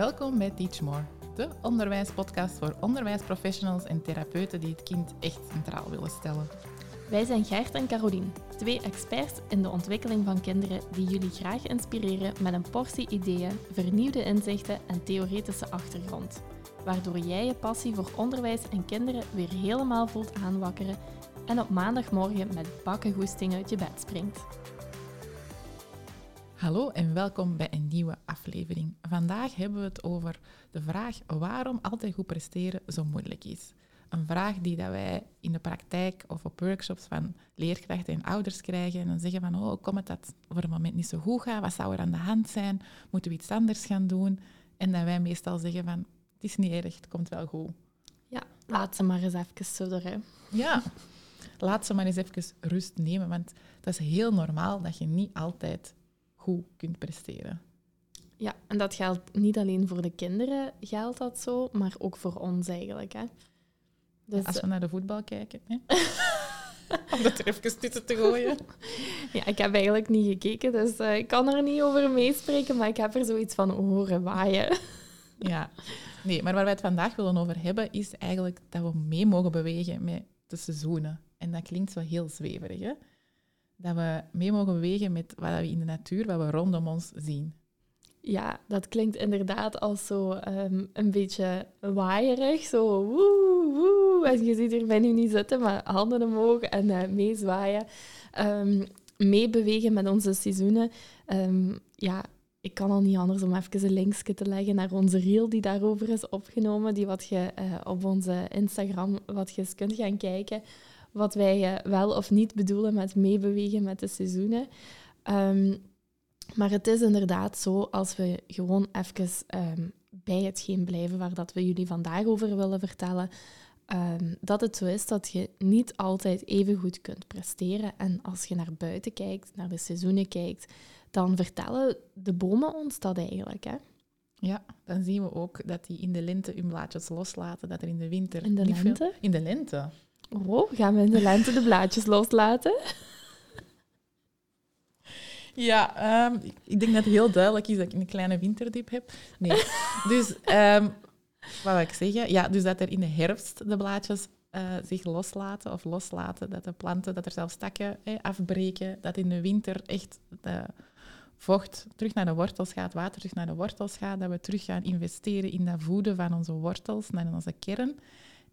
Welkom bij Teach More, de onderwijspodcast voor onderwijsprofessionals en therapeuten die het kind echt centraal willen stellen. Wij zijn Gert en Carolien, twee experts in de ontwikkeling van kinderen die jullie graag inspireren met een portie ideeën, vernieuwde inzichten en theoretische achtergrond. Waardoor jij je passie voor onderwijs en kinderen weer helemaal voelt aanwakkeren en op maandagmorgen met bakkengoesting uit je bed springt. Hallo en welkom bij een nieuwe aflevering. Vandaag hebben we het over de vraag waarom altijd goed presteren zo moeilijk is. Een vraag die dat wij in de praktijk of op workshops van leerkrachten en ouders krijgen. En dan zeggen van, oh, kom het dat voor een moment niet zo goed gaat? Wat zou er aan de hand zijn? Moeten we iets anders gaan doen? En dat wij meestal zeggen van, het is niet erg, het komt wel goed. Ja, laat ze maar eens even zo Ja, laat ze maar eens even rust nemen, want dat is heel normaal dat je niet altijd goed kunt presteren. Ja, en dat geldt niet alleen voor de kinderen, geldt dat zo, maar ook voor ons eigenlijk. Hè. Dus, Als we naar de voetbal kijken. Hè? Om dat er even tussen te gooien. Ja, ik heb eigenlijk niet gekeken, dus uh, ik kan er niet over meespreken, maar ik heb er zoiets van horen waaien. Ja, nee, maar waar wij het vandaag willen over hebben, is eigenlijk dat we mee mogen bewegen met de seizoenen. En dat klinkt zo heel zweverig, hè? Dat we mee mogen bewegen met wat we in de natuur, wat we rondom ons zien. Ja, dat klinkt inderdaad als zo um, een beetje waaierig. Zo woe, woe. En je ziet er bij nu niet zitten, maar handen omhoog en uh, meezwaaien. Um, meebewegen met onze seizoenen. Um, ja, ik kan al niet anders om even een linkje te leggen naar onze reel die daarover is opgenomen. Die wat je uh, op onze Instagram wat je kunt gaan kijken. Wat wij uh, wel of niet bedoelen met meebewegen met de seizoenen. Um, maar het is inderdaad zo, als we gewoon even um, bij hetgeen blijven waar dat we jullie vandaag over willen vertellen, um, dat het zo is dat je niet altijd even goed kunt presteren. En als je naar buiten kijkt, naar de seizoenen kijkt, dan vertellen de bomen ons dat eigenlijk. Hè? Ja, dan zien we ook dat die in de lente hun blaadjes loslaten, dat er in de winter... In de lente? In de lente. Oh, gaan we in de lente de blaadjes loslaten? Ja, ehm, ik denk dat het heel duidelijk is dat ik een kleine winterdiep heb. Nee. Dus, um, wat wil ik zeggen? Ja, dus dat er in de herfst de blaadjes uh, zich loslaten of loslaten. Dat de planten, dat er zelfs takken afbreken. Dat in de winter echt de vocht terug naar de wortels gaat, water terug naar de wortels gaat. Dat we terug gaan investeren in dat voeden van onze wortels, naar onze kern.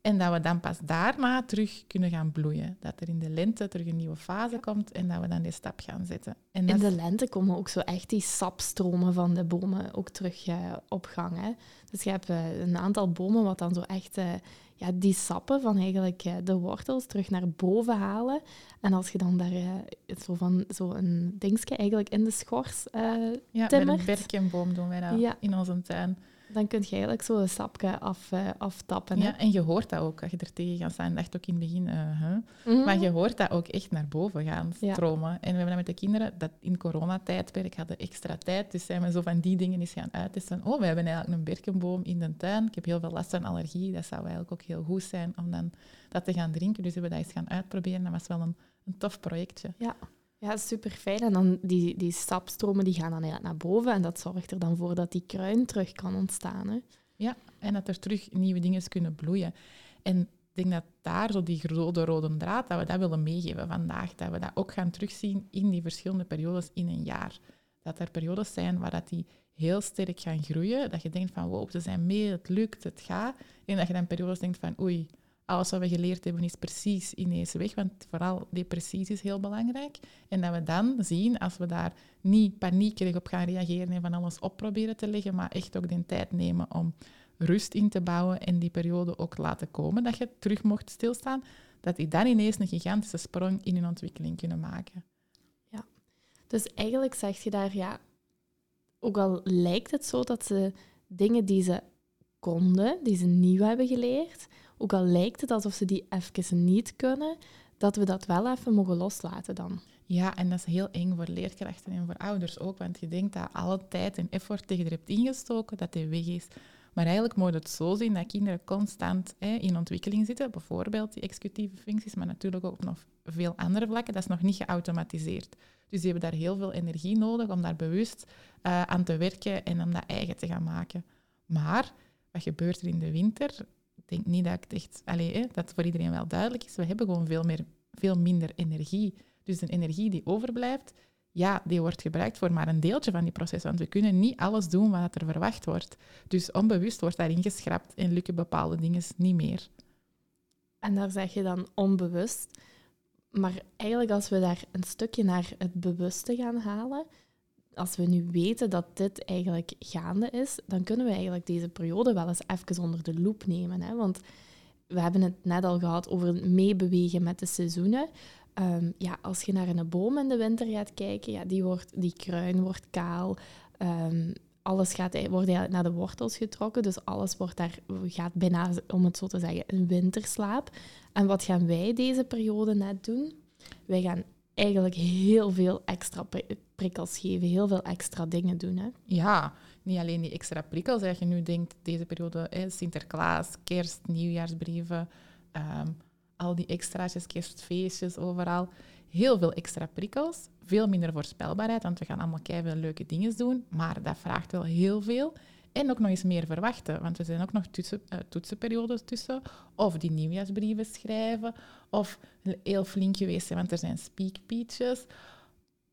En dat we dan pas daarna terug kunnen gaan bloeien. Dat er in de lente terug een nieuwe fase komt en dat we dan die stap gaan zetten. En in de lente komen ook zo echt die sapstromen van de bomen ook terug uh, op gang. Hè? Dus je hebt uh, een aantal bomen wat dan zo echt uh, ja, die sappen van eigenlijk de wortels terug naar boven halen. En als je dan daar zo van zo een dingetje eigenlijk in de schors ja, timmert. een berkenboom doen wij dat in onze tuin dan kun je eigenlijk zo een sapje af, uh, aftappen. Ja, en je hoort dat ook als je er tegen gaat staan. Dacht ook in het begin, uh, maar je hoort dat ook echt naar boven gaan stromen. En we hebben dat met de kinderen, dat in coronatijdperk hadden extra tijd, dus zijn we zo van die dingen eens gaan uittesten. Oh, we hebben eigenlijk een berkenboom in de tuin. Ik heb heel veel last van allergie, dat zou eigenlijk ook heel goed zijn om dan dat te gaan drinken. Dus we hebben dat eens gaan uitproberen. Dat was wel een, een tof projectje. Ja. Ja, super fijn. En dan die, die sapstromen die gaan dan naar boven en dat zorgt er dan voor dat die kruin terug kan ontstaan. Hè? Ja, en dat er terug nieuwe dingen kunnen bloeien. En ik denk dat daar zo die rode, rode draad, dat we dat willen meegeven vandaag. Dat we dat ook gaan terugzien in die verschillende periodes in een jaar. Dat er periodes zijn waar dat die heel sterk gaan groeien. Dat je denkt van, wow, ze zijn mee, het lukt, het gaat. En dat je dan periodes denkt van, oei, alles wat we geleerd hebben is precies ineens weg, want vooral die precies is heel belangrijk. En dat we dan zien, als we daar niet paniekerig op gaan reageren en van alles op proberen te leggen, maar echt ook de tijd nemen om rust in te bouwen en die periode ook laten komen, dat je terug mocht stilstaan, dat die dan ineens een gigantische sprong in hun ontwikkeling kunnen maken. Ja, dus eigenlijk zeg je daar, ja, ook al lijkt het zo dat ze dingen die ze konden, die ze nieuw hebben geleerd, ook al lijkt het alsof ze die even niet kunnen, dat we dat wel even mogen loslaten dan. Ja, en dat is heel eng voor leerkrachten en voor ouders ook, want je denkt dat alle tijd en effort tegen je hebt ingestoken, dat die weg is. Maar eigenlijk moet het zo zien dat kinderen constant hè, in ontwikkeling zitten. Bijvoorbeeld die executieve functies, maar natuurlijk ook nog veel andere vlakken. Dat is nog niet geautomatiseerd. Dus die hebben daar heel veel energie nodig om daar bewust uh, aan te werken en om dat eigen te gaan maken. Maar wat gebeurt er in de winter? Ik denk niet dat het echt, allez, hè, dat voor iedereen wel duidelijk is. We hebben gewoon veel, meer, veel minder energie. Dus de energie die overblijft, ja, die wordt gebruikt voor maar een deeltje van die proces. Want we kunnen niet alles doen wat er verwacht wordt. Dus onbewust wordt daarin geschrapt en lukken bepaalde dingen niet meer. En daar zeg je dan onbewust. Maar eigenlijk als we daar een stukje naar het bewuste gaan halen, als we nu weten dat dit eigenlijk gaande is, dan kunnen we eigenlijk deze periode wel eens even onder de loep nemen. Hè? Want we hebben het net al gehad over meebewegen met de seizoenen. Ehm, ja, als je naar een boom in de winter gaat kijken, ja, die, wordt, die kruin wordt kaal. Um, alles gaat, wordt naar de wortels getrokken. Dus alles wordt daar, gaat bijna, om het zo te zeggen, een winterslaap. En wat gaan wij deze periode net doen? Wij gaan eigenlijk heel veel extra prikkels geven, heel veel extra dingen doen. Hè? Ja, niet alleen die extra prikkels. Als je nu denkt, deze periode, Sinterklaas, kerst, nieuwjaarsbrieven, um, al die extraatjes, kerstfeestjes, overal. Heel veel extra prikkels, veel minder voorspelbaarheid, want we gaan allemaal keihard leuke dingen doen, maar dat vraagt wel heel veel. En ook nog eens meer verwachten, want er zijn ook nog uh, toetsenperiodes tussen. Of die nieuwjaarsbrieven schrijven, of heel flink geweest zijn, want er zijn speakpeaches.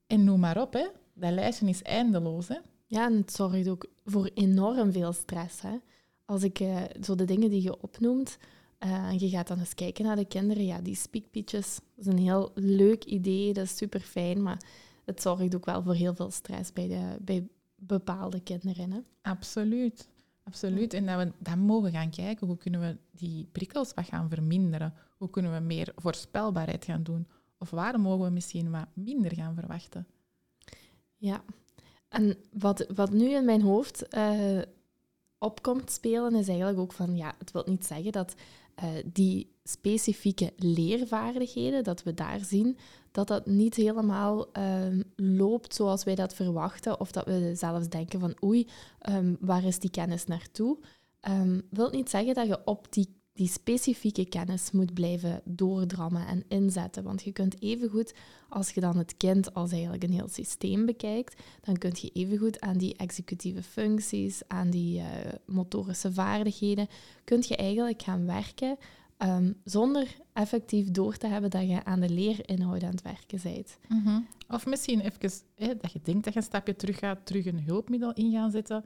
En noem maar op, hè. dat lijstje is eindeloos. Hè. Ja, en het zorgt ook voor enorm veel stress. Hè. Als ik uh, zo de dingen die je opnoemt, uh, en je gaat dan eens kijken naar de kinderen, ja, die speakpeaches, dat is een heel leuk idee, dat is super fijn, maar het zorgt ook wel voor heel veel stress bij, de, bij bepaalde kinderen. Hè? Absoluut. Absoluut. En dat we dan mogen gaan kijken, hoe kunnen we die prikkels wat gaan verminderen? Hoe kunnen we meer voorspelbaarheid gaan doen? Of waar mogen we misschien wat minder gaan verwachten? Ja. En wat, wat nu in mijn hoofd uh, opkomt spelen, is eigenlijk ook van, ja, het wil niet zeggen dat uh, die specifieke leervaardigheden, dat we daar zien dat dat niet helemaal um, loopt zoals wij dat verwachten, of dat we zelfs denken van oei, um, waar is die kennis naartoe? Um, wil niet zeggen dat je op die, die specifieke kennis moet blijven doordrammen en inzetten. Want je kunt evengoed, als je dan het kind als eigenlijk een heel systeem bekijkt, dan kun je evengoed aan die executieve functies, aan die uh, motorische vaardigheden, kun je eigenlijk gaan werken Ehm, zonder effectief door te hebben dat je aan de leerinhoud aan het werken bent. Mhm. Of misschien even dat je denkt dat je een stapje terug gaat, terug een hulpmiddel in gaan zetten,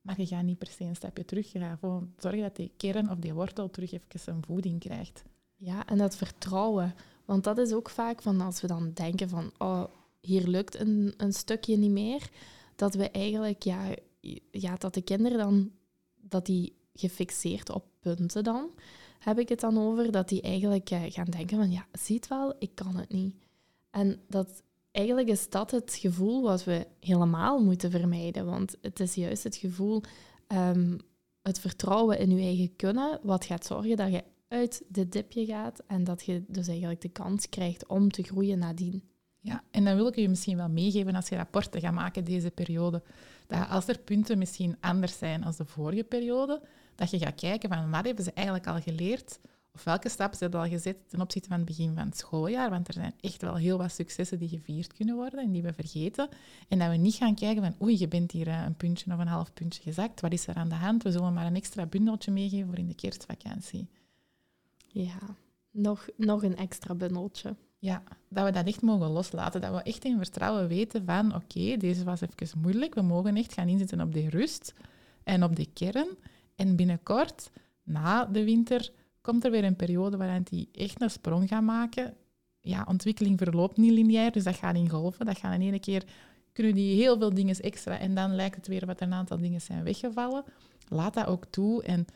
maar je gaat niet per se een stapje terug. Je gaat gewoon zorgen dat die kern of die wortel terug even een voeding krijgt. Ja, en dat vertrouwen. Want dat is ook vaak van als we dan denken van, oh, hier lukt een, een stukje niet meer, dat we eigenlijk, ja, ja, dat de kinderen dan, dat die gefixeerd op punten dan, heb ik het dan over dat die eigenlijk eh, gaan denken van ja, ziet wel, ik kan het niet. En dat eigenlijk is dat het gevoel wat we helemaal moeten vermijden. Want het is juist het gevoel, um, het vertrouwen in je eigen kunnen, wat gaat zorgen dat je uit dit dipje gaat en dat je dus eigenlijk de kans krijgt om te groeien nadien. Ja, en dan wil ik je misschien wel meegeven als je rapporten gaat maken deze periode, dat als er punten misschien anders zijn als de vorige periode, dat je gaat kijken van wat hebben ze eigenlijk al geleerd of welke stappen ze hebben al gezet ten opzichte van het begin van het schooljaar. Want er zijn echt wel heel wat successen die gevierd kunnen worden en die we vergeten. En dat we niet gaan kijken van oei, je bent hier eh, een puntje of een half puntje gezakt. Wat is er aan de hand? We zullen maar een extra bundeltje meegeven voor in de kerstvakantie. Ja, nog, nog een extra bundeltje. Ja, dat we dat echt mogen loslaten. Dat we echt in vertrouwen weten van oké, deze was even moeilijk. We mogen echt gaan inzetten op die rust en op die kern. En binnenkort, na de winter, komt er weer een periode waarin die echt een sprong gaat maken. Ja, ontwikkeling verloopt niet lineair, dus dat gaat in golven. Dat gaat in één keer, kunnen die heel veel dingen extra en dan lijkt het weer wat een aantal dingen zijn weggevallen. Laat dat ook toe en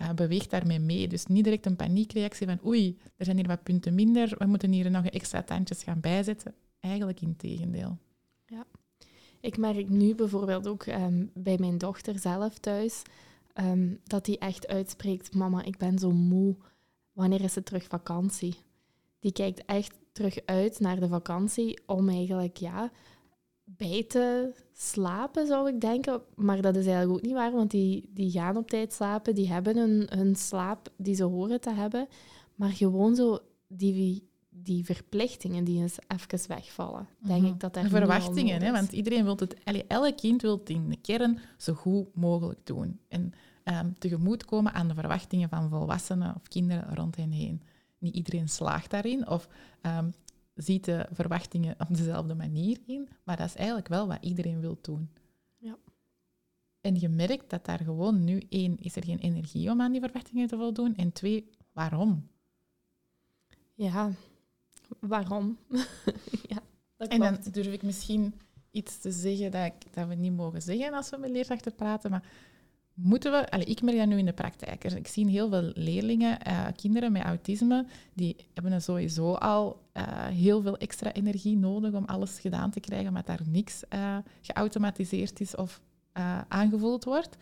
uh, beweeg daarmee mee. Dus niet direct een paniekreactie van oei, er zijn hier wat punten minder, we moeten hier nog extra tandjes gaan bijzetten. Eigenlijk in tegendeel. Ja. Ik merk nu bijvoorbeeld ook um, bij mijn dochter zelf thuis Ehm, dat die echt uitspreekt: Mama, ik ben zo moe. Wanneer is het terug vakantie? Die kijkt echt terug uit naar de vakantie om eigenlijk ja, bij te slapen, zou ik denken. Maar dat is eigenlijk ook niet waar, want die, die gaan op tijd slapen. Die hebben hun, hun slaap die ze horen te hebben. Maar gewoon zo die, die verplichtingen die eens even wegvallen. Denk Mhm. ik dat daar verwachtingen, hè, want iedereen wil het, elk kind wil het in de kern zo goed mogelijk doen. En ehm tegemoetkomen aan de verwachtingen van volwassenen of kinderen rond hen heen. Niet iedereen slaagt daarin of ehm, ziet de verwachtingen op dezelfde manier in, maar dat is eigenlijk wel wat iedereen wil doen. Ja. En je merkt dat daar gewoon nu één, is er geen energie om aan die verwachtingen te voldoen, en twee, waarom? Ja, waarom? ja, dat En dan durf ik misschien iets te zeggen dat, ik, dat we niet mogen zeggen als we met leerkrachten praten, maar moeten we... Ik merk dat nu in de praktijk. Ik zie heel veel leerlingen, eh, kinderen met autisme, die hebben er sowieso al eh, heel veel extra energie nodig om alles gedaan te krijgen, maar daar niks eh, geautomatiseerd is of aangevuld wordt.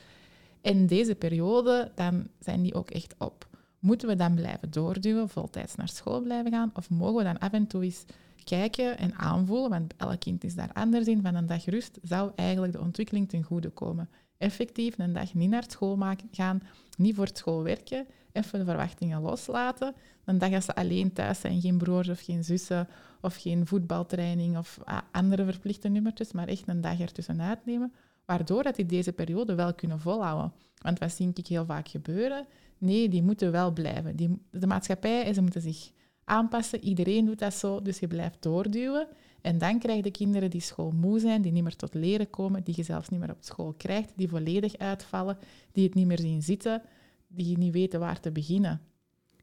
En deze periode, dan zijn die ook echt op. Moeten we dan blijven doorduwen, voltijds naar school blijven gaan, of mogen we dan af en toe eens kijken en aanvoelen, want elk kind is daar anders in, van een dag rust zou eigenlijk de ontwikkeling ten goede komen. Effectief een dag niet naar school gaan, niet voor school werken, even de verwachtingen loslaten. Een dag als ze alleen thuis zijn, geen broers of geen zussen, of geen voetbaltraining of ah, andere verplichte nummertjes, maar echt een dag ertussenuit nemen, waardoor dat die deze periode wel kunnen volhouden. Want wat zie ik heel vaak gebeuren? Nee, die moeten wel blijven. Die, de maatschappij, ze moeten zich aanpassen. Iedereen doet dat zo, dus je blijft doorduwen. En dan krijg je kinderen die schoolmoe zijn, die niet meer tot leren komen, die je zelfs niet meer op school krijgt, die volledig uitvallen, die het niet meer zien zitten, die niet weten waar te beginnen.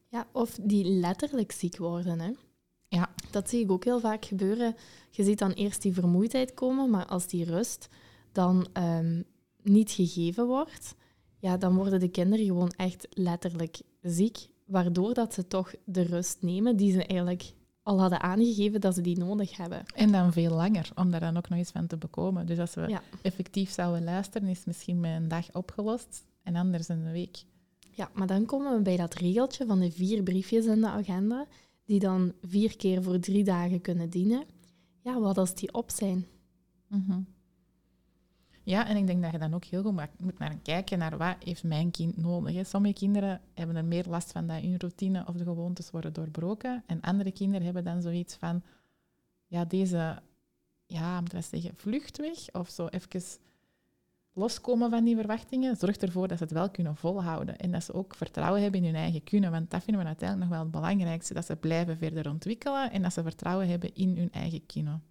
Ja, of die letterlijk ziek worden. Hè. Ja. Dat zie ik ook heel vaak gebeuren. Je ziet dan eerst die vermoeidheid komen, maar als die rust dan ehm, niet gegeven wordt, ja, dan worden de kinderen gewoon echt letterlijk ziek, waardoor dat ze toch de rust nemen die ze eigenlijk al hadden aangegeven dat ze die nodig hebben. En dan veel langer, om daar dan ook nog eens van te bekomen. Dus als we Ja. effectief zouden luisteren, is het misschien met een dag opgelost en anders een week. Ja, maar dan komen we bij dat regeltje van de vier briefjes in de agenda, die dan vier keer voor drie dagen kunnen dienen. Ja, wat als die op zijn? Mhm. Ja, en ik denk dat je dan ook heel goed moet naar kijken naar wat heeft mijn kind nodig. Sommige kinderen hebben er meer last van dat hun routine of de gewoontes worden doorbroken. En andere kinderen hebben dan zoiets van, ja, deze, ja, moet ik zeggen, vluchtweg of zo even loskomen van die verwachtingen, zorgt ervoor dat ze het wel kunnen volhouden. En dat ze ook vertrouwen hebben in hun eigen kunnen. Want dat vinden we uiteindelijk nog wel het belangrijkste. Dat ze blijven verder ontwikkelen en dat ze vertrouwen hebben in hun eigen kunnen.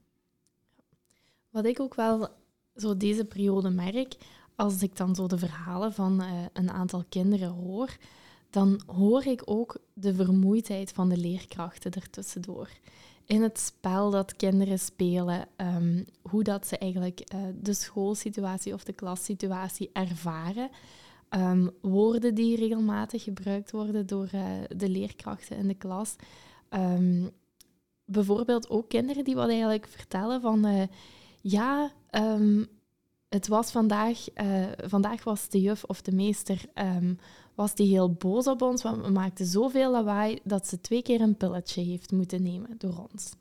Wat ik ook wel zo deze periode merk, als ik dan zo de verhalen van eh, een aantal kinderen hoor, dan hoor ik ook de vermoeidheid van de leerkrachten ertussendoor. In het spel dat kinderen spelen, ehm, hoe dat ze eigenlijk eh, de schoolsituatie of de klassituatie ervaren. Ehm, woorden die regelmatig gebruikt worden door eh, de leerkrachten in de klas. Ehm, bijvoorbeeld ook kinderen die wat eigenlijk vertellen van... ja, ehm, het was vandaag, eh, vandaag was de juf of de meester ehm, was die heel boos op ons, want we maakten zoveel lawaai dat ze twee keer een pilletje heeft moeten nemen door ons.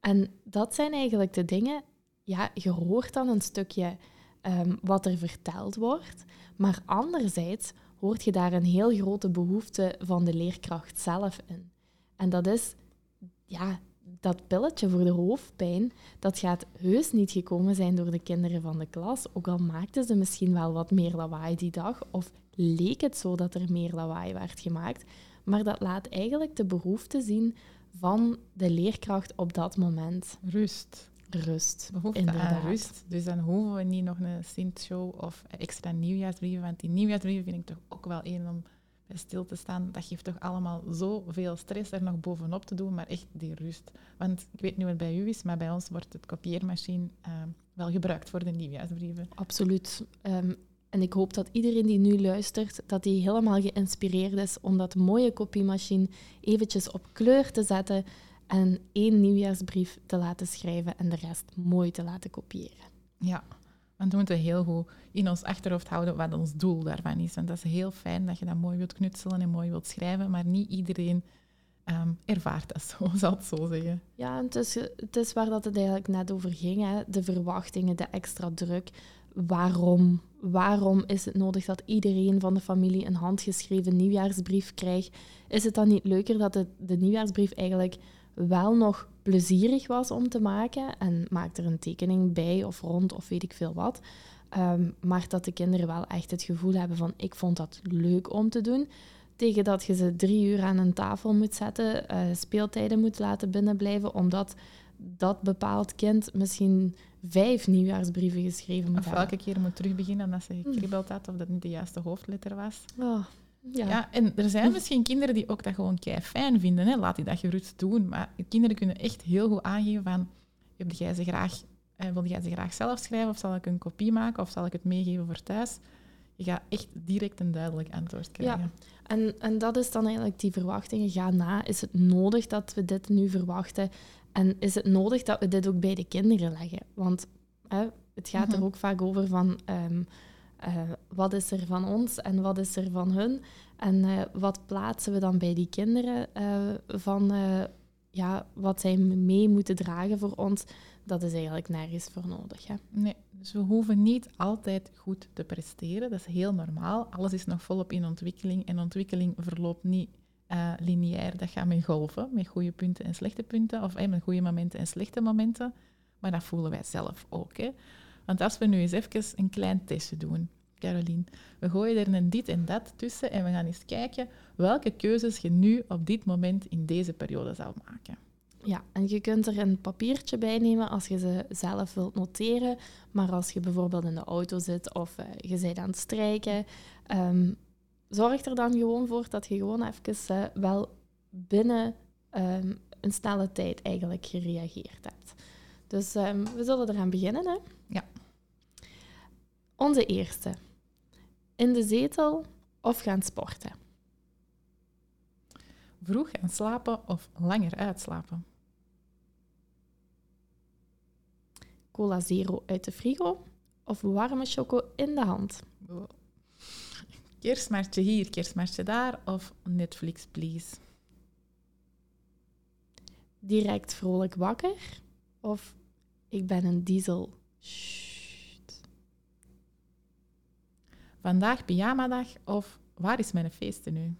En dat zijn eigenlijk de dingen, ja, je hoort dan een stukje ehm, wat er verteld wordt, maar anderzijds hoort je daar een heel grote behoefte van de leerkracht zelf in. En dat is, ja, dat pilletje voor de hoofdpijn, dat gaat heus niet gekomen zijn door de kinderen van de klas, ook al maakten ze misschien wel wat meer lawaai die dag, of leek het zo dat er meer lawaai werd gemaakt, maar dat laat eigenlijk de behoefte zien van de leerkracht op dat moment. Rust. Rust. behoefte Inderdaad. aan rust. Dus dan hoeven we niet nog een Sint-show of extra nieuwjaarsbrieven. Want die nieuwjaarsbrieven vind ik toch ook wel één om stil te staan. Dat geeft toch allemaal zoveel stress er nog bovenop te doen, maar echt die rust. Want ik weet niet wat bij u is, maar bij ons wordt het kopieermachine eh, wel gebruikt voor de nieuwjaarsbrieven. Absoluut. Ehm, en ik hoop dat iedereen die nu luistert, dat die helemaal geïnspireerd is om dat mooie kopiemachine eventjes op kleur te zetten en één nieuwjaarsbrief te laten schrijven en de rest mooi te laten kopiëren. Ja, want we moeten heel goed in ons achterhoofd houden wat ons doel daarvan is. Want dat is heel fijn dat je dat mooi wilt knutselen en mooi wilt schrijven, maar niet iedereen ehm, ervaart dat zo, zal het zo zeggen. Ja, en het is, het is waar dat het eigenlijk net over ging. Hè? De verwachtingen, de extra druk. Waarom? Waarom is het nodig dat iedereen van de familie een handgeschreven nieuwjaarsbrief krijgt? Is het dan niet leuker dat de nieuwjaarsbrief eigenlijk wel nog plezierig was om te maken en maakt er een tekening bij of rond of weet ik veel wat. Ehm, maar dat de kinderen wel echt het gevoel hebben van ik vond dat leuk om te doen. Tegen dat je ze drie uur aan een tafel moet zetten, uh, speeltijden moet laten binnenblijven, omdat dat bepaald kind misschien vijf nieuwjaarsbrieven geschreven moet of hebben. elke keer moet terugbeginnen als ze gekribbeld had of dat niet de juiste hoofdletter was. Oh, ja. Ja. en er zijn misschien kinderen die ook dat gewoon kei fijn vinden. Hè? Laat die dat gerust doen. Maar kinderen kunnen echt heel goed aangeven van... Heb jij ze graag, eh, wil jij ze graag zelf schrijven of zal ik een kopie maken of zal ik het meegeven voor thuis? Je gaat echt direct een duidelijk antwoord krijgen. Ja. En, en dat is dan eigenlijk die verwachtingen. Ga na. Is het nodig dat we dit nu verwachten? En is het nodig dat we dit ook bij de kinderen leggen? Want hè, het gaat Mhm. er ook vaak over van... ehm, eh, wat is er van ons en wat is er van hun? En eh, wat plaatsen we dan bij die kinderen eh, van ja, wat zij mee moeten dragen voor ons? Dat is eigenlijk nergens voor nodig. Hè? Nee, dus we hoeven niet altijd goed te presteren. Dat is heel normaal. Alles is nog volop in ontwikkeling. En ontwikkeling verloopt niet lineair. Dat gaat met golven, met goede punten en slechte punten. Of met goede momenten en slechte momenten. Maar dat voelen wij zelf ook. Hè. Want als we nu eens even een klein testje doen, Caroline. We gooien er een dit en dat tussen en we gaan eens kijken welke keuzes je nu op dit moment in deze periode zou maken. Ja, en je kunt er een papiertje bij nemen als je ze zelf wilt noteren. Maar als je bijvoorbeeld in de auto zit of eh, je bent aan het strijken, ehm, zorg er dan gewoon voor dat je gewoon even eh, wel binnen ehm, een snelle tijd eigenlijk gereageerd hebt. Dus ehm, we zullen eraan beginnen. Hè? Ja. Onze eerste. In de zetel of gaan sporten? Vroeg gaan slapen of langer uitslapen? Cola Zero uit de frigo of warme choco in de hand? Kerstmarktje hier, kerstmarktje daar of Netflix, please? direct vrolijk wakker of ik ben een diesel. Sst. Vandaag pyjamadag of waar is mijn feesten nu?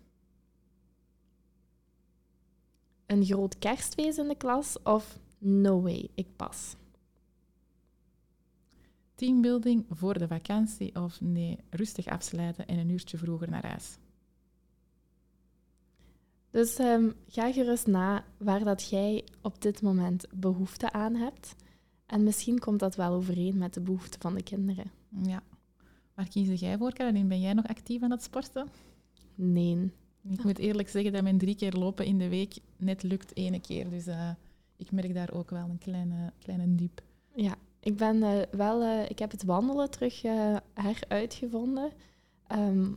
Een groot kerstfeest in de klas of no way, ik pas. Teambuilding voor de vakantie of nee, rustig afsluiten en een uurtje vroeger naar huis? Dus ehm, ga gerust na waar dat jij op dit moment behoefte aan hebt. En misschien komt dat wel overeen met de behoeften van de kinderen. Ja. Waar kies jij voor, Caroline? Ben jij nog actief aan het sporten? Nee. Ik moet eerlijk zeggen dat mijn drie keer lopen in de week net lukt ene keer. Dus eh, ik merk daar ook wel een kleine, kleine diep. Ja, ik ben eh, wel... eh, ik heb het wandelen terug heruitgevonden. Ehm,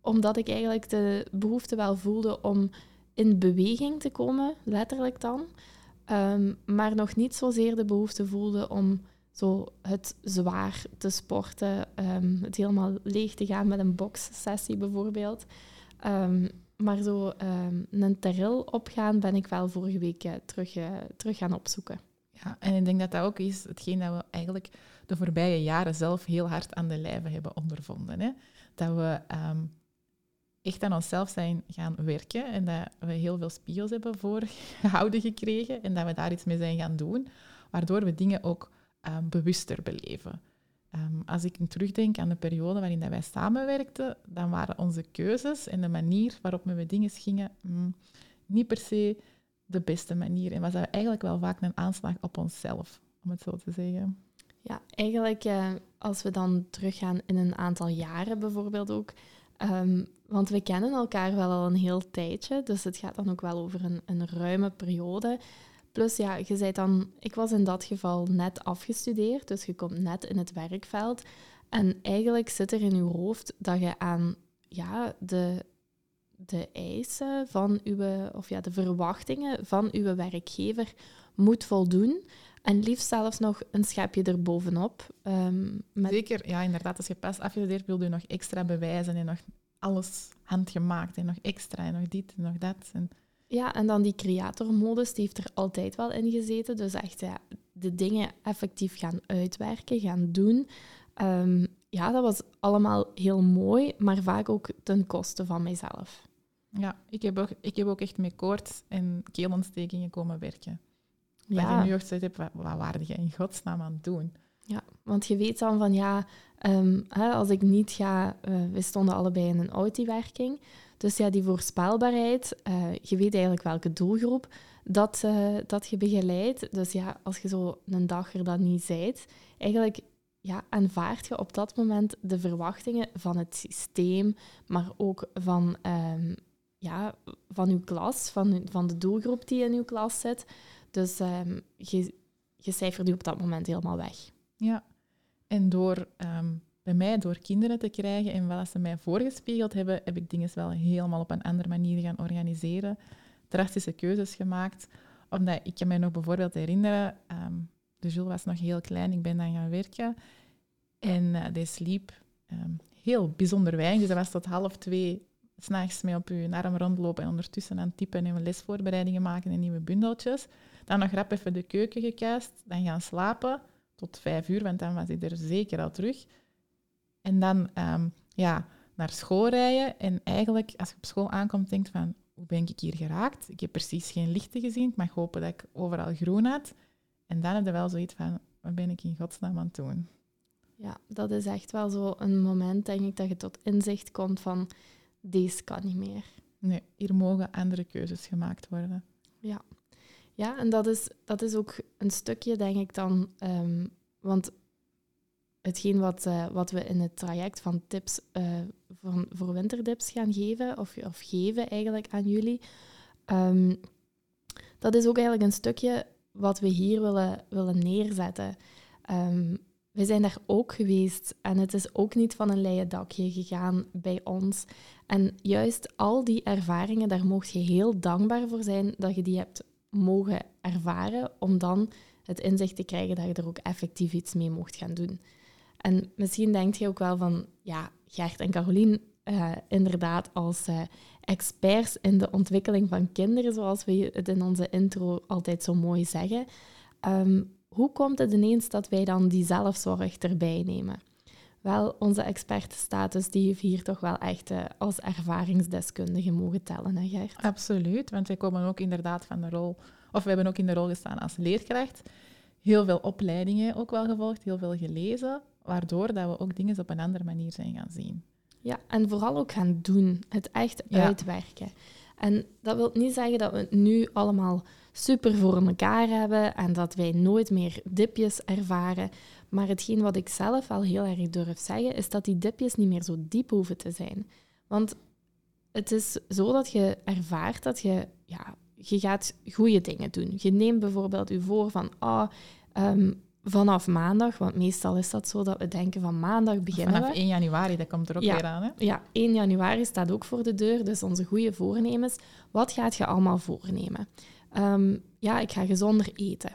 omdat ik eigenlijk de behoefte wel voelde om in beweging te komen, letterlijk dan. Ehm, maar nog niet zozeer de behoefte voelde om zo het zwaar te sporten, ehm, het helemaal leeg te gaan met een boxsessie bijvoorbeeld. Ehm, maar zo een terril opgaan ben ik wel vorige week eh, terug, eh, terug gaan opzoeken. Ja, en ik denk dat dat ook is hetgeen dat we eigenlijk de voorbije jaren zelf heel hard aan de lijve hebben ondervonden. Hè? Dat we echt aan onszelf zijn gaan werken en dat we heel veel spiegels hebben voorgehouden gekregen en dat we daar iets mee zijn gaan doen, waardoor we dingen ook ehm, bewuster beleven. Ehm, als ik terugdenk aan de periode waarin dat wij samenwerkten, dan waren onze keuzes en de manier waarop we met dingen gingen mm, niet per se de beste manier. En was dat eigenlijk wel vaak een aanslag op onszelf, om het zo te zeggen. Ja, eigenlijk eh, als we dan teruggaan in een aantal jaren bijvoorbeeld ook. ehm, want we kennen elkaar wel al een heel tijdje, dus het gaat dan ook wel over een, een ruime periode. Plus ja, je zei dan, ik was in dat geval net afgestudeerd, dus je komt net in het werkveld. En eigenlijk zit er in je hoofd dat je aan ja, de, de eisen van uw, of ja, de verwachtingen van uw werkgever moet voldoen. En liefst zelfs nog een schepje erbovenop. ehm Zeker, ja, inderdaad, als je pas afgestudeerd wil je nog extra bewijzen en nog alles handgemaakt en nog extra en nog dit en nog dat. En Ja, en dan die creatormodus, die heeft er altijd wel in gezeten. Dus echt ja, de dingen effectief gaan uitwerken, gaan doen. Ehm, ja, dat was allemaal heel mooi, maar vaak ook ten koste van mijzelf. Ja, ik heb ook, ik heb ook echt met koorts en keelontstekingen komen werken. Ja. je nu echt zegt, hebt, wat, wat waarde je in godsnaam aan het doen? Want je weet dan van ja, ehm, hè, als ik niet ga, eh, we stonden allebei in een Audi-werking. Dus ja, die voorspelbaarheid, eh, je weet eigenlijk welke doelgroep dat, eh, dat je begeleidt. Dus ja, als je zo een dag er dan niet zijt, eigenlijk ja, aanvaard je op dat moment de verwachtingen van het systeem, maar ook van, ehm, ja, van uw klas, van, van de doelgroep die in uw klas zit. Dus ehm, je, je cijfert die op dat moment helemaal weg. Ja, en door ehm, bij mij door kinderen te krijgen en wat ze mij voorgespiegeld hebben, heb ik dingen wel helemaal op een andere manier gaan organiseren. Drastische keuzes gemaakt. Omdat ik kan mij nog bijvoorbeeld herinneren, ehm, de Jules was nog heel klein, ik ben dan gaan werken. En eh, die sliep ehm, heel bijzonder weinig. Dus dat was tot half twee s'nachts mee op uw arm rondlopen en ondertussen aan typen en lesvoorbereidingen maken en nieuwe bundeltjes. Dan nog rap even de keuken gekuist, dan gaan slapen tot vijf uur, want dan was ik er zeker al terug. En dan ehm, ja, naar school rijden. En eigenlijk, als je op school aankomt, denkt van, hoe ben ik hier geraakt? Ik heb precies geen lichten gezien. Ik mag hopen dat ik overal groen had. En dan heb je wel zoiets van, wat ben ik in godsnaam aan het doen? Ja, dat is echt wel zo een moment, denk ik, dat je tot inzicht komt van deze kan niet meer. Nee, hier mogen andere keuzes gemaakt worden. Ja, en dat is, dat is ook een stukje, denk ik dan, ehm, want hetgeen wat, eh, wat we in het traject van tips eh, van, voor winterdips gaan geven, of, of geven eigenlijk aan jullie, ehm, dat is ook eigenlijk een stukje wat we hier willen, willen neerzetten. Ehm, we zijn daar ook geweest en het is ook niet van een leien dakje gegaan bij ons. En juist al die ervaringen, daar mocht je heel dankbaar voor zijn dat je die hebt mogen ervaren, om dan het inzicht te krijgen dat je er ook effectief iets mee mocht gaan doen. En misschien denkt je ook wel van, ja, Gert en Carolien, eh, inderdaad als eh, experts in de ontwikkeling van kinderen, zoals we het in onze intro altijd zo mooi zeggen. Ehm, hoe komt het ineens dat wij dan die zelfzorg erbij nemen? Wel, onze expertenstatus die heeft hier toch wel echt eh, als ervaringsdeskundige mogen tellen, hè Gert? Absoluut, want wij komen ook inderdaad van de rol, of we hebben ook in de rol gestaan als leerkracht. Heel veel opleidingen ook wel gevolgd, heel veel gelezen, waardoor dat we ook dingen op een andere manier zijn gaan zien. Ja, en vooral ook gaan doen, het echt Ja. uitwerken. En dat wil niet zeggen dat we het nu allemaal super voor elkaar hebben en dat wij nooit meer dipjes ervaren. Maar hetgeen wat ik zelf wel heel erg durf zeggen, is dat die dipjes niet meer zo diep hoeven te zijn. Want het is zo dat je ervaart dat je, ja, je gaat goede dingen doen. Je neemt bijvoorbeeld je voor van, ah, ehm, vanaf maandag, want meestal is dat zo dat we denken van maandag beginnen Vanaf we. 1 januari, dat komt er ook Ja. weer aan. Hè? Ja, 1 januari staat ook voor de deur, dus onze goede voornemens. Wat gaat je allemaal voornemen? Ehm, ja, ik ga gezonder eten.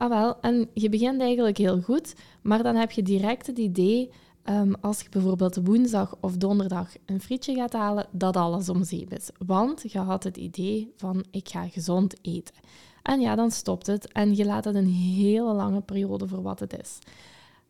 Ah wel, en je begint eigenlijk heel goed, maar dan heb je direct het idee, ehm, als je bijvoorbeeld woensdag of donderdag een frietje gaat halen, dat alles om zeep is. Want je had het idee van, ik ga gezond eten. En ja, dan stopt het en je laat het een hele lange periode voor wat het is.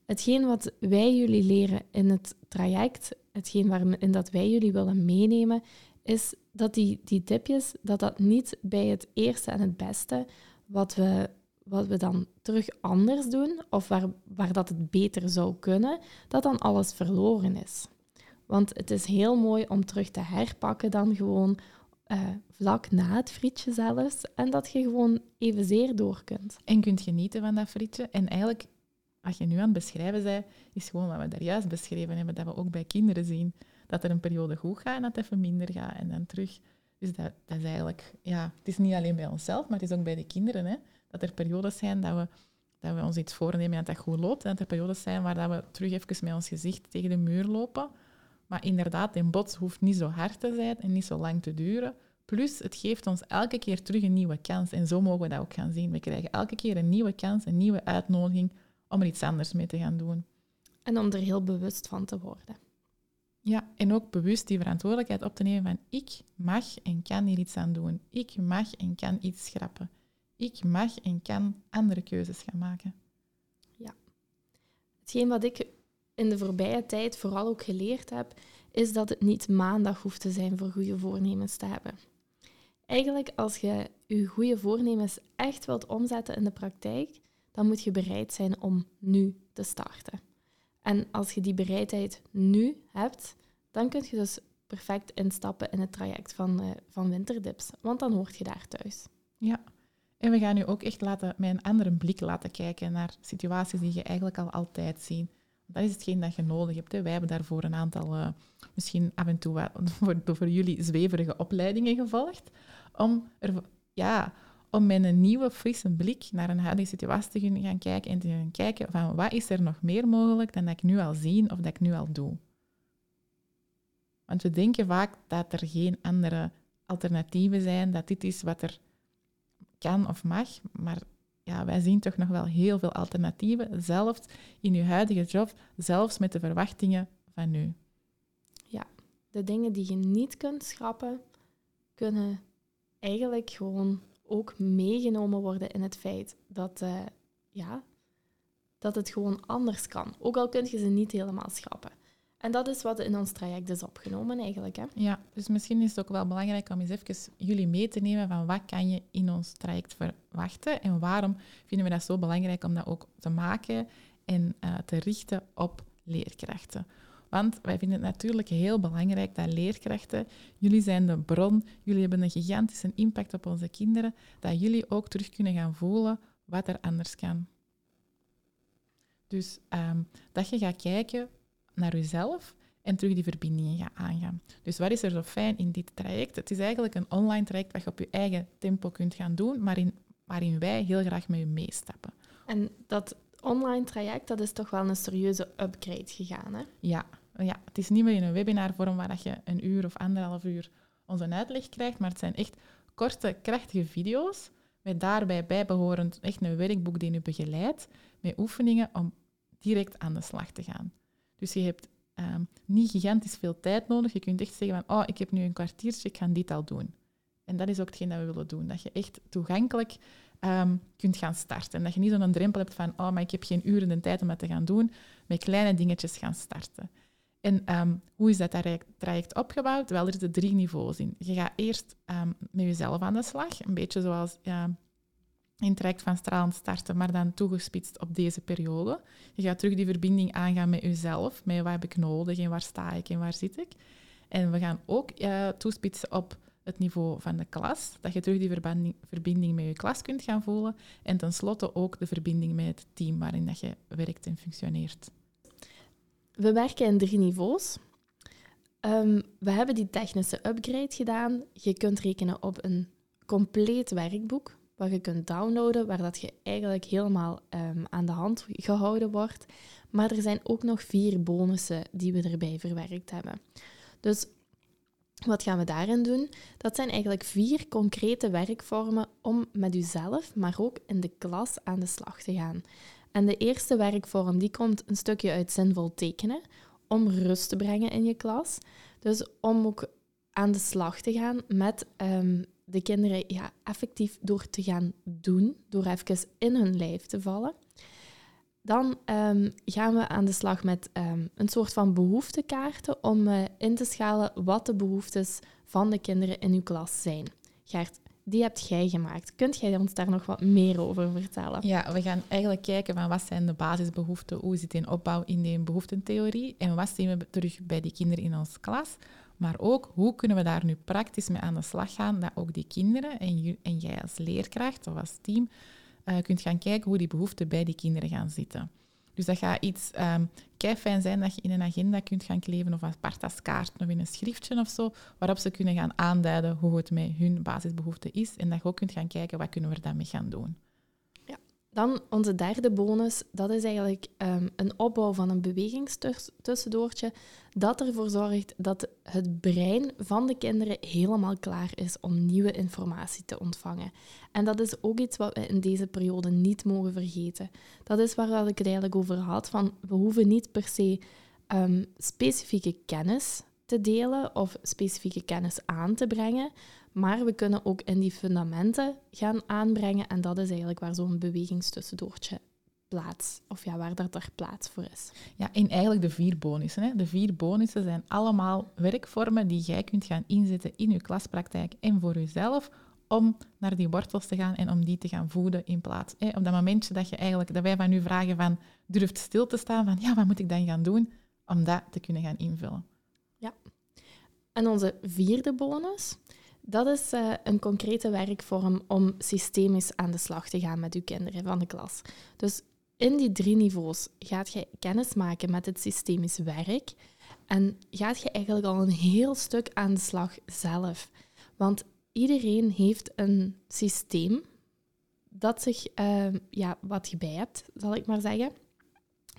Hetgeen wat wij jullie leren in het traject, hetgeen waarin dat wij jullie willen meenemen, is dat die, die tipjes, dat dat niet bij het eerste en het beste wat we, wat we dan terug anders doen, of waar, waar dat het beter zou kunnen, dat dan alles verloren is. Want het is heel mooi om terug te herpakken dan gewoon eh, vlak na het frietje zelfs, en dat je gewoon evenzeer door kunt. En kunt genieten van dat frietje. En eigenlijk, wat je nu aan het beschrijven bent, is gewoon wat we daar juist beschreven hebben, dat we ook bij kinderen zien. Dat er een periode goed gaat en dat het even minder gaat en dan terug. Dus dat, dat is eigenlijk, ja, het is niet alleen bij onszelf, maar het is ook bij de kinderen. Hè, dat er periodes zijn dat we, dat we ons iets voornemen en dat dat goed loopt. En dat er periodes zijn waar dat we terug even met ons gezicht tegen de muur lopen. Maar inderdaad, een bots hoeft niet zo hard te zijn en niet zo lang te duren. Plus, het geeft ons elke keer terug een nieuwe kans. En zo mogen we dat ook gaan zien. We krijgen elke keer een nieuwe kans, een nieuwe uitnodiging om er iets anders mee te gaan doen. En om er heel bewust van te worden. Ja, en ook bewust die verantwoordelijkheid op te nemen van ik mag en kan hier iets aan doen. Ik mag en kan iets schrappen. Ik mag en kan andere keuzes gaan maken. Ja. Hetgeen wat ik in de voorbije tijd vooral ook geleerd heb, is dat het niet maandag hoeft te zijn voor goede voornemens te hebben. Eigenlijk, als je je goede voornemens echt wilt omzetten in de praktijk, dan moet je bereid zijn om nu te starten. En als je die bereidheid nu hebt, dan kun je dus perfect instappen in het traject van, uh, van Winterdips, want dan hoort je daar thuis. Ja, en we gaan nu ook echt laten, met een andere blik laten kijken naar situaties die je eigenlijk al altijd ziet. Dat is hetgeen dat je nodig hebt. Hè. Wij hebben daarvoor een aantal, uh, misschien af en toe voor, voor jullie zweverige opleidingen gevolgd, om, er, ja, om met een nieuwe, frisse blik naar een huidige situatie te kunnen gaan kijken en te gaan kijken van wat is er nog meer mogelijk dan dat ik nu al zie of dat ik nu al doe. Want we denken vaak dat er geen andere alternatieven zijn, dat dit is wat er kan of mag, maar ja, wij zien toch nog wel heel veel alternatieven, zelfs in uw huidige job, zelfs met de verwachtingen van nu. Ja, de dingen die je niet kunt schrappen, kunnen eigenlijk gewoon ook meegenomen worden in het feit dat, uh, ja, dat het gewoon anders kan. Ook al kun je ze niet helemaal schrappen. En dat is wat in ons traject is opgenomen eigenlijk. Hè? Ja, dus misschien is het ook wel belangrijk om eens even jullie mee te nemen van wat kan je in ons traject verwachten en waarom vinden we dat zo belangrijk om dat ook te maken en uh, te richten op leerkrachten. Want wij vinden het natuurlijk heel belangrijk dat leerkrachten, jullie zijn de bron, jullie hebben een gigantische impact op onze kinderen, dat jullie ook terug kunnen gaan voelen wat er anders kan. Dus um, dat je gaat kijken naar jezelf en terug die verbindingen gaat aangaan. Dus wat is er zo fijn in dit traject? Het is eigenlijk een online traject dat je op je eigen tempo kunt gaan doen, maar in, waarin wij heel graag met je meestappen. En dat online traject, dat is toch wel een serieuze upgrade gegaan, hè? Ja, ja het is niet meer in een webinarvorm waar je een uur of anderhalf uur onze uitleg krijgt, maar het zijn echt korte, krachtige video's met daarbij bijbehorend echt een werkboek die je begeleidt met oefeningen om direct aan de slag te gaan. Dus je hebt um, niet gigantisch veel tijd nodig. Je kunt echt zeggen van, oh, ik heb nu een kwartiertje, ik ga dit al doen. En dat is ook hetgeen dat we willen doen. Dat je echt toegankelijk um, kunt gaan starten. En dat je niet zo'n drempel hebt van, oh, maar ik heb geen uren de tijd om dat te gaan doen. Met kleine dingetjes gaan starten. En um, hoe is dat traject opgebouwd? Wel, er zitten drie niveaus in. Je gaat eerst met jezelf aan de slag. Een beetje zoals in het traject van stralend starten, maar dan toegespitst op deze periode. Je gaat terug die verbinding aangaan met jezelf, met wat heb ik nodig en waar sta ik en waar zit ik. En we gaan ook uh, toespitsen op het niveau van de klas, dat je terug die verbinding, verbinding met je klas kunt gaan voelen. En tenslotte ook de verbinding met het team waarin dat je werkt en functioneert. We werken in drie niveaus. Um, we hebben die technische upgrade gedaan. Je kunt rekenen op een compleet werkboek wat je kunt downloaden, waar dat je eigenlijk helemaal um, aan de hand gehouden wordt. Maar er zijn ook nog vier bonussen die we erbij verwerkt hebben. Dus wat gaan we daarin doen? Dat zijn eigenlijk vier concrete werkvormen om met jezelf, maar ook in de klas aan de slag te gaan. En de eerste werkvorm die komt een stukje uit zinvol tekenen, om rust te brengen in je klas. Dus om ook aan de slag te gaan met um, de kinderen ja, effectief door te gaan doen, door even in hun lijf te vallen. Dan um, gaan we aan de slag met um, een soort van behoeftekaarten om uh, in te schalen wat de behoeftes van de kinderen in uw klas zijn. Gert, die hebt jij gemaakt. Kunt jij ons daar nog wat meer over vertellen? Ja, we gaan eigenlijk kijken van wat zijn de basisbehoeften, hoe zit in opbouw in die behoeftentheorie en wat zien we terug bij die kinderen in onze klas. Maar ook, hoe kunnen we daar nu praktisch mee aan de slag gaan, dat ook die kinderen en, en jij als leerkracht of als team uh, kunt gaan kijken hoe die behoeften bij die kinderen gaan zitten. Dus dat gaat iets um, zijn dat je in een agenda kunt gaan kleven of apart als kaart of in een schriftje of zo, waarop ze kunnen gaan aanduiden hoe het met hun basisbehoefte is en dat je ook kunt gaan kijken wat kunnen we daarmee gaan doen. Dan onze derde bonus, dat is eigenlijk um, een opbouw van een bewegingstussendoortje dat ervoor zorgt dat het brein van de kinderen helemaal klaar is om nieuwe informatie te ontvangen. En dat is ook iets wat we in deze periode niet mogen vergeten. Dat is waar ik het eigenlijk over had, van we hoeven niet per se ehm, specifieke kennis te delen of specifieke kennis aan te brengen. Maar we kunnen ook in die fundamenten gaan aanbrengen. En dat is eigenlijk waar zo'n bewegingstussendoortje plaats, of ja, waar dat er plaats voor is. Ja, en eigenlijk de vier bonussen. Hè. De vier bonussen zijn allemaal werkvormen die jij kunt gaan inzetten in je klaspraktijk en voor jezelf om naar die wortels te gaan en om die te gaan voeden in plaats. Hè. Op dat momentje dat, je eigenlijk, dat wij van u vragen van durft stil te staan van ja, wat moet ik dan gaan doen om dat te kunnen gaan invullen. Ja. En onze vierde bonus, dat is uh, een concrete werkvorm om systemisch aan de slag te gaan met uw kinderen van de klas. Dus in die drie niveaus gaat je kennis maken met het systemisch werk en gaat je eigenlijk al een heel stuk aan de slag zelf. Want iedereen heeft een systeem dat zich, uh, ja, wat je bij hebt, zal ik maar zeggen.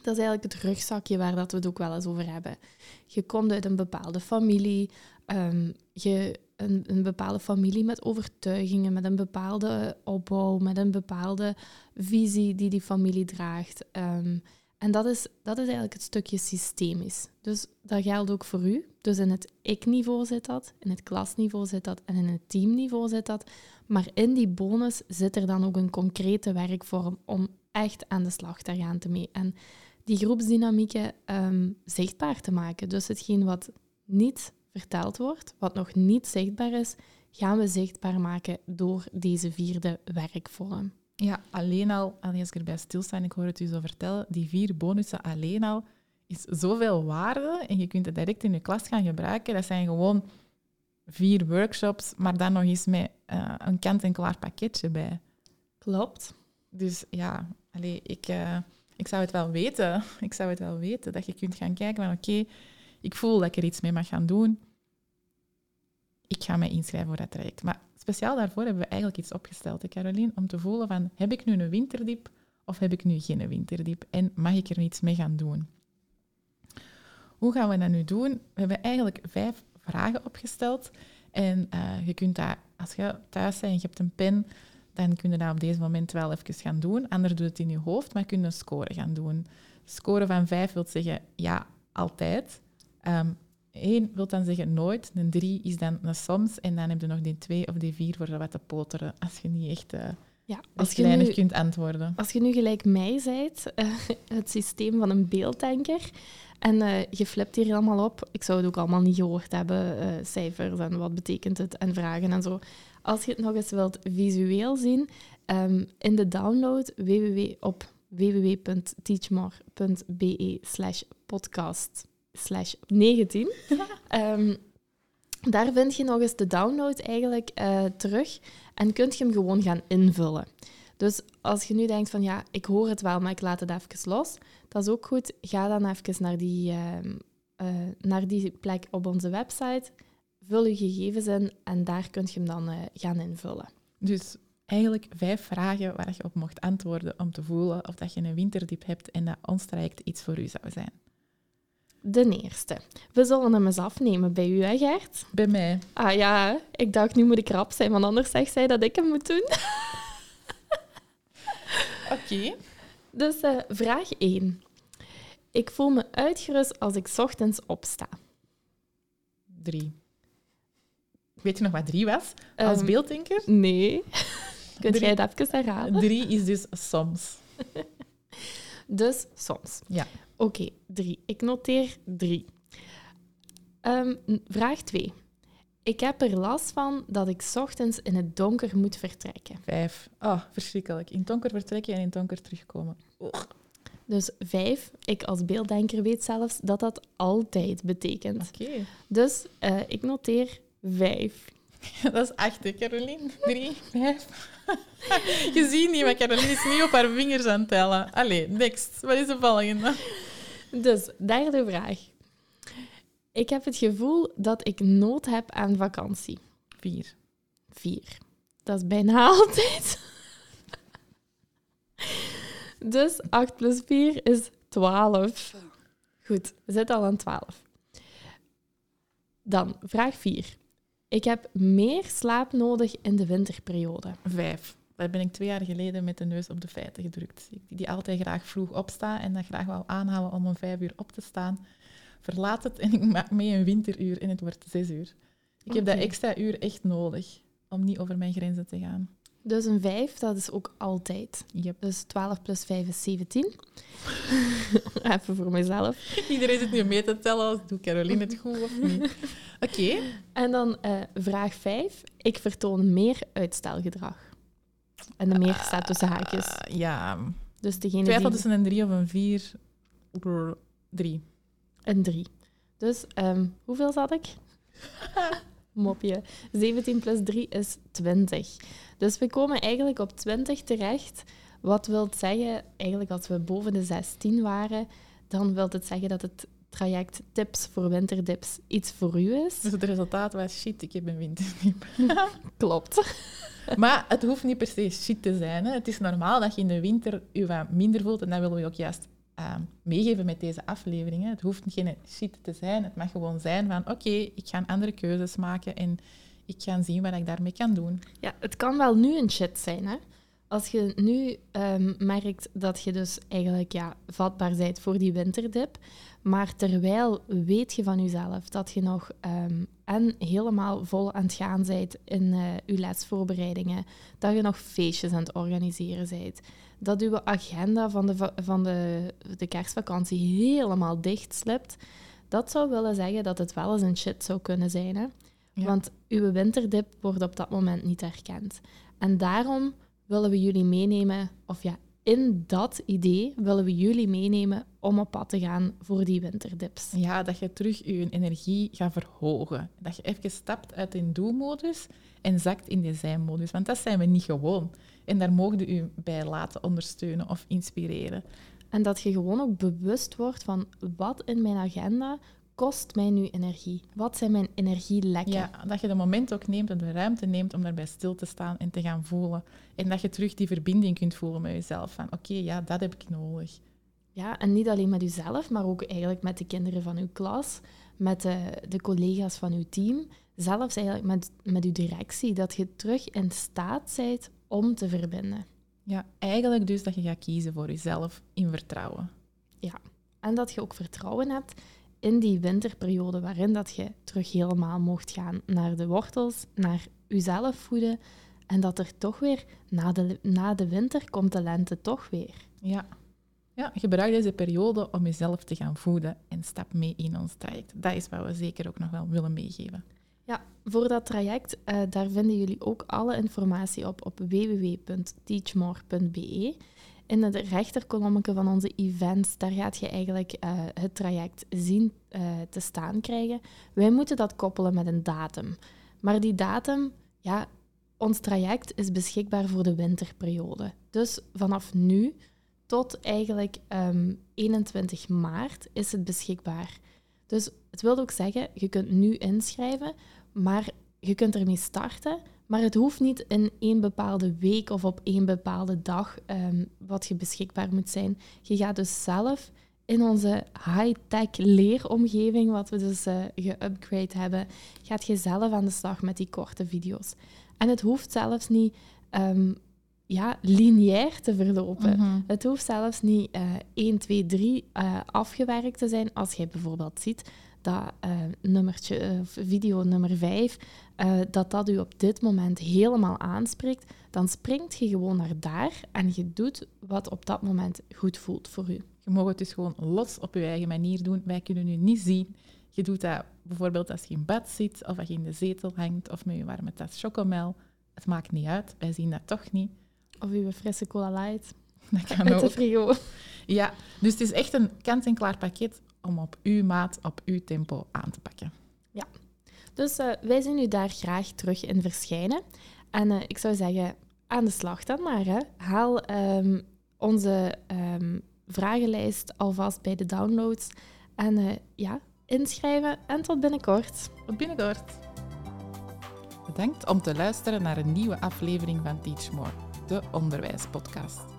Dat is eigenlijk het rugzakje waar dat we het ook wel eens over hebben. Je komt uit een bepaalde familie, um, je, een, een, bepaalde familie met overtuigingen, met een bepaalde opbouw, met een bepaalde visie die die familie draagt. Um, en dat is, dat is eigenlijk het stukje systemisch. Dus dat geldt ook voor u. Dus in het ik-niveau zit dat, in het klasniveau zit dat en in het teamniveau zit dat. Maar in die bonus zit er dan ook een concrete werkvorm om echt aan de slag te gaan te mee. En die groepsdynamieken um, zichtbaar te maken. Dus hetgeen wat niet verteld wordt, wat nog niet zichtbaar is, gaan we zichtbaar maken door deze vierde werkvorm. Ja, alleen al, als ik erbij stilsta en ik hoor het u zo vertellen, die vier bonussen alleen al is zoveel waarde en je kunt het direct in je klas gaan gebruiken. Dat zijn gewoon vier workshops, maar dan nog eens met uh, een kant-en-klaar pakketje bij. Klopt. Dus ja, allee, ik, uh, ik zou het wel weten. Ik zou het wel weten dat je kunt gaan kijken van oké, okay, ik voel dat ik er iets mee mag gaan doen. Ik ga mij inschrijven voor dat traject. Maar speciaal daarvoor hebben we eigenlijk iets opgesteld, hè, Caroline, om te voelen van heb ik nu een winterdiep of heb ik nu geen winterdiep en mag ik er iets mee gaan doen? Hoe gaan we dat nu doen? We hebben eigenlijk vijf vragen opgesteld en uh, je kunt als je thuis bent en je hebt een pen, dan kun je dat op deze moment wel even gaan doen. Anders doe het in je hoofd, maar kun je een score gaan doen. Score van vijf wil zeggen ja, altijd. Um, Eén wil dan zeggen nooit, een drie is dan een soms en dan heb je nog die twee of die vier voor wat te poteren als je niet echt uh, ja, als je nu, kunt antwoorden. Als je nu gelijk mij zijt, uh, het systeem van een beelddenker, en uh, je flipt hier allemaal op, ik zou het ook allemaal niet gehoord hebben, cijfers en wat betekent het en vragen en zo. Als je het nog eens wilt visueel zien, um, in de download www op www.teachmore.be slash podcast slash 19. um, daar vind je nog eens de download eigenlijk uh, terug en kunt je hem gewoon gaan invullen. Dus als je nu denkt van ja, ik hoor het wel, maar ik laat het even los, dat is ook goed. Ga dan even naar die, uh, uh, naar die plek op onze website, vul je gegevens in en daar kun je hem dan gaan invullen. Dus eigenlijk vijf vragen waar je op mocht antwoorden om te voelen of dat je een winterdiep hebt en dat ons traject iets voor u zou zijn. De eerste. We zullen hem eens afnemen bij u, hè Gert? Bij mij. Ah ja, ik dacht nu moet ik rap zijn, want anders zegt zij dat ik hem moet doen. Oké. Dus uh, vraag 1. Ik voel me uitgerust als ik ochtends opsta. Drie. Weet je nog wat drie was? Als um, beelddenker? Nee. Kunt jij het even herhalen? Drie is dus soms. dus soms. Ja. Oké, okay, drie. Ik noteer drie. Um, vraag twee. Ik heb er last van dat ik ochtends in het donker moet vertrekken. Vijf. Oh, verschrikkelijk. In het donker vertrekken en in het donker terugkomen. Dus vijf. Ik als beelddenker weet zelfs dat dat altijd betekent. Oké. Okay. Dus uh, ik noteer vijf. Dat is acht, hè, Caroline? Drie, vijf. Je ziet niet, maar Caroline is niet op haar vingers aan het tellen. Allee, next. Wat is de volgende? Dus, derde vraag. Ik heb het gevoel dat ik nood heb aan vakantie. Vier. Vier. Dat is bijna altijd. dus 8 plus 4 is 12. Goed, we zitten al aan 12. Dan vraag 4. Ik heb meer slaap nodig in de winterperiode. Vijf. Daar ben ik twee jaar geleden met de neus op de feiten gedrukt. Die, die altijd graag vroeg opsta en dat graag wel aanhouden om om vijf uur op te staan. verlaat het en ik maak mee een winteruur en het wordt zes uur. Ik heb dat extra uur echt nodig om niet over mijn grenzen te gaan. Dus een 5, dat is ook altijd. Yep. Dus 12 plus 5 is 17. Even voor mezelf. Iedereen zit nu mee te tellen doe Caroline het goed of niet. Oké. En dan eh, vraag 5. Ik vertoon meer uitstelgedrag. En de meer staat tussen haakjes. Ah, ja. Dus degene Twijfel tussen een drie of een vier. Brr, Drie. Een 3. Dus ehm, hoeveel zat ik? Mopje. 17 plus 3 is 20. Dus we komen eigenlijk op 20 terecht. Wat wil zeggen, eigenlijk als we boven de 16 waren, dan wil het zeggen dat het traject Tips voor Winterdips iets voor u is. Dus het resultaat was shit, ik heb een winterdiep. Klopt. Maar het hoeft niet per se shit te zijn. Hè. Het is normaal dat je in de winter je wat minder voelt. En dat willen we ook juist eh, meegeven met deze afleveringen. Het hoeft geen shit te zijn. Het mag gewoon zijn van oké, ik ga andere keuzes maken en ik ga zien wat ik daarmee kan doen. Ja, het kan wel nu een shit zijn, hè. Als je nu ehm, merkt dat je dus eigenlijk ja, vatbaar bent voor die winterdip, maar terwijl weet je van jezelf dat je nog ehm, en helemaal vol aan het gaan bent in eh, je lesvoorbereidingen, dat je nog feestjes aan het organiseren bent, dat je agenda van de, va- van de, de kerstvakantie helemaal dicht slipt, dat zou willen zeggen dat het wel eens een shit zou kunnen zijn, hè. Ja. Want uw winterdip wordt op dat moment niet erkend. En daarom willen we jullie meenemen, of ja, in dat idee willen we jullie meenemen om op pad te gaan voor die winterdips. Ja, dat je terug je energie gaat verhogen. Dat je even stapt uit de do-modus en zakt in de zijn-modus. Want dat zijn we niet gewoon. En daar mogen u bij laten ondersteunen of inspireren. En dat je gewoon ook bewust wordt van wat in mijn agenda kost mij nu energie? Wat zijn mijn energielekken? Ja, dat je de moment ook neemt en de ruimte neemt om daarbij stil te staan en te gaan voelen. En dat je terug die verbinding kunt voelen met jezelf. Van oké, ja, dat heb ik nodig. Ja, en niet alleen met uzelf, maar ook eigenlijk met de kinderen van uw klas, met de, de collega's van uw team, zelfs eigenlijk met, met uw directie, dat je terug in staat bent om te verbinden. Ja, eigenlijk dus dat je gaat kiezen voor jezelf in vertrouwen. En dat je ook vertrouwen hebt in die winterperiode waarin dat je terug helemaal mocht gaan naar de wortels, naar jezelf voeden en dat er toch weer na de, na de winter komt de lente toch weer. Ja. ja, gebruik deze periode om jezelf te gaan voeden en stap mee in ons traject. Dat is wat we zeker ook nog wel willen meegeven. Ja, voor dat traject, eh, daar vinden jullie ook alle informatie op op www.teachmore.be. In het rechterkolommetje van onze events, daar gaat je eigenlijk eh, het traject zien eh, te staan krijgen. Wij moeten dat koppelen met een datum. Maar die datum, ja, ons traject is beschikbaar voor de winterperiode. Dus vanaf nu tot eigenlijk ehm, 21 maart is het beschikbaar. Dus het wil ook zeggen, je kunt nu inschrijven, maar je kunt ermee starten. Maar het hoeft niet in één bepaalde week of op één bepaalde dag ehm, wat je beschikbaar moet zijn. Je gaat dus zelf in onze high-tech leeromgeving, wat we dus eh geupgrade hebben, gaat je zelf aan de slag met die korte video's. En het hoeft zelfs niet ehm, ja, lineair te verlopen. Mhm. Het hoeft zelfs niet eh 1, 2, 3 eh, afgewerkt te zijn. Als jij bijvoorbeeld ziet dat eh, nummertje, video nummer 5, eh, dat dat u op dit moment helemaal aanspreekt, dan springt je gewoon naar daar en je doet wat op dat moment goed voelt voor u. Je mag het dus gewoon los op je eigen manier doen. Wij kunnen u niet zien. Je doet dat bijvoorbeeld als je in bad zit, of als je in de zetel hangt, of met je warme tas chocomel. Het maakt niet uit. Wij zien dat toch niet. Of uw frisse cola light Dat kan uit de ook. frigo. Ja, dus het is echt een kant-en-klaar pakket om op uw maat, op uw tempo aan te pakken. Dus eh, wij zien u daar graag terug in verschijnen. En eh, ik zou zeggen, aan de slag dan maar. Hè. Haal ehm, onze ehm, vragenlijst alvast bij de downloads. En eh, ja, inschrijven en tot binnenkort. Tot binnenkort. Bedankt om te luisteren naar een nieuwe aflevering van Teach More, de onderwijspodcast.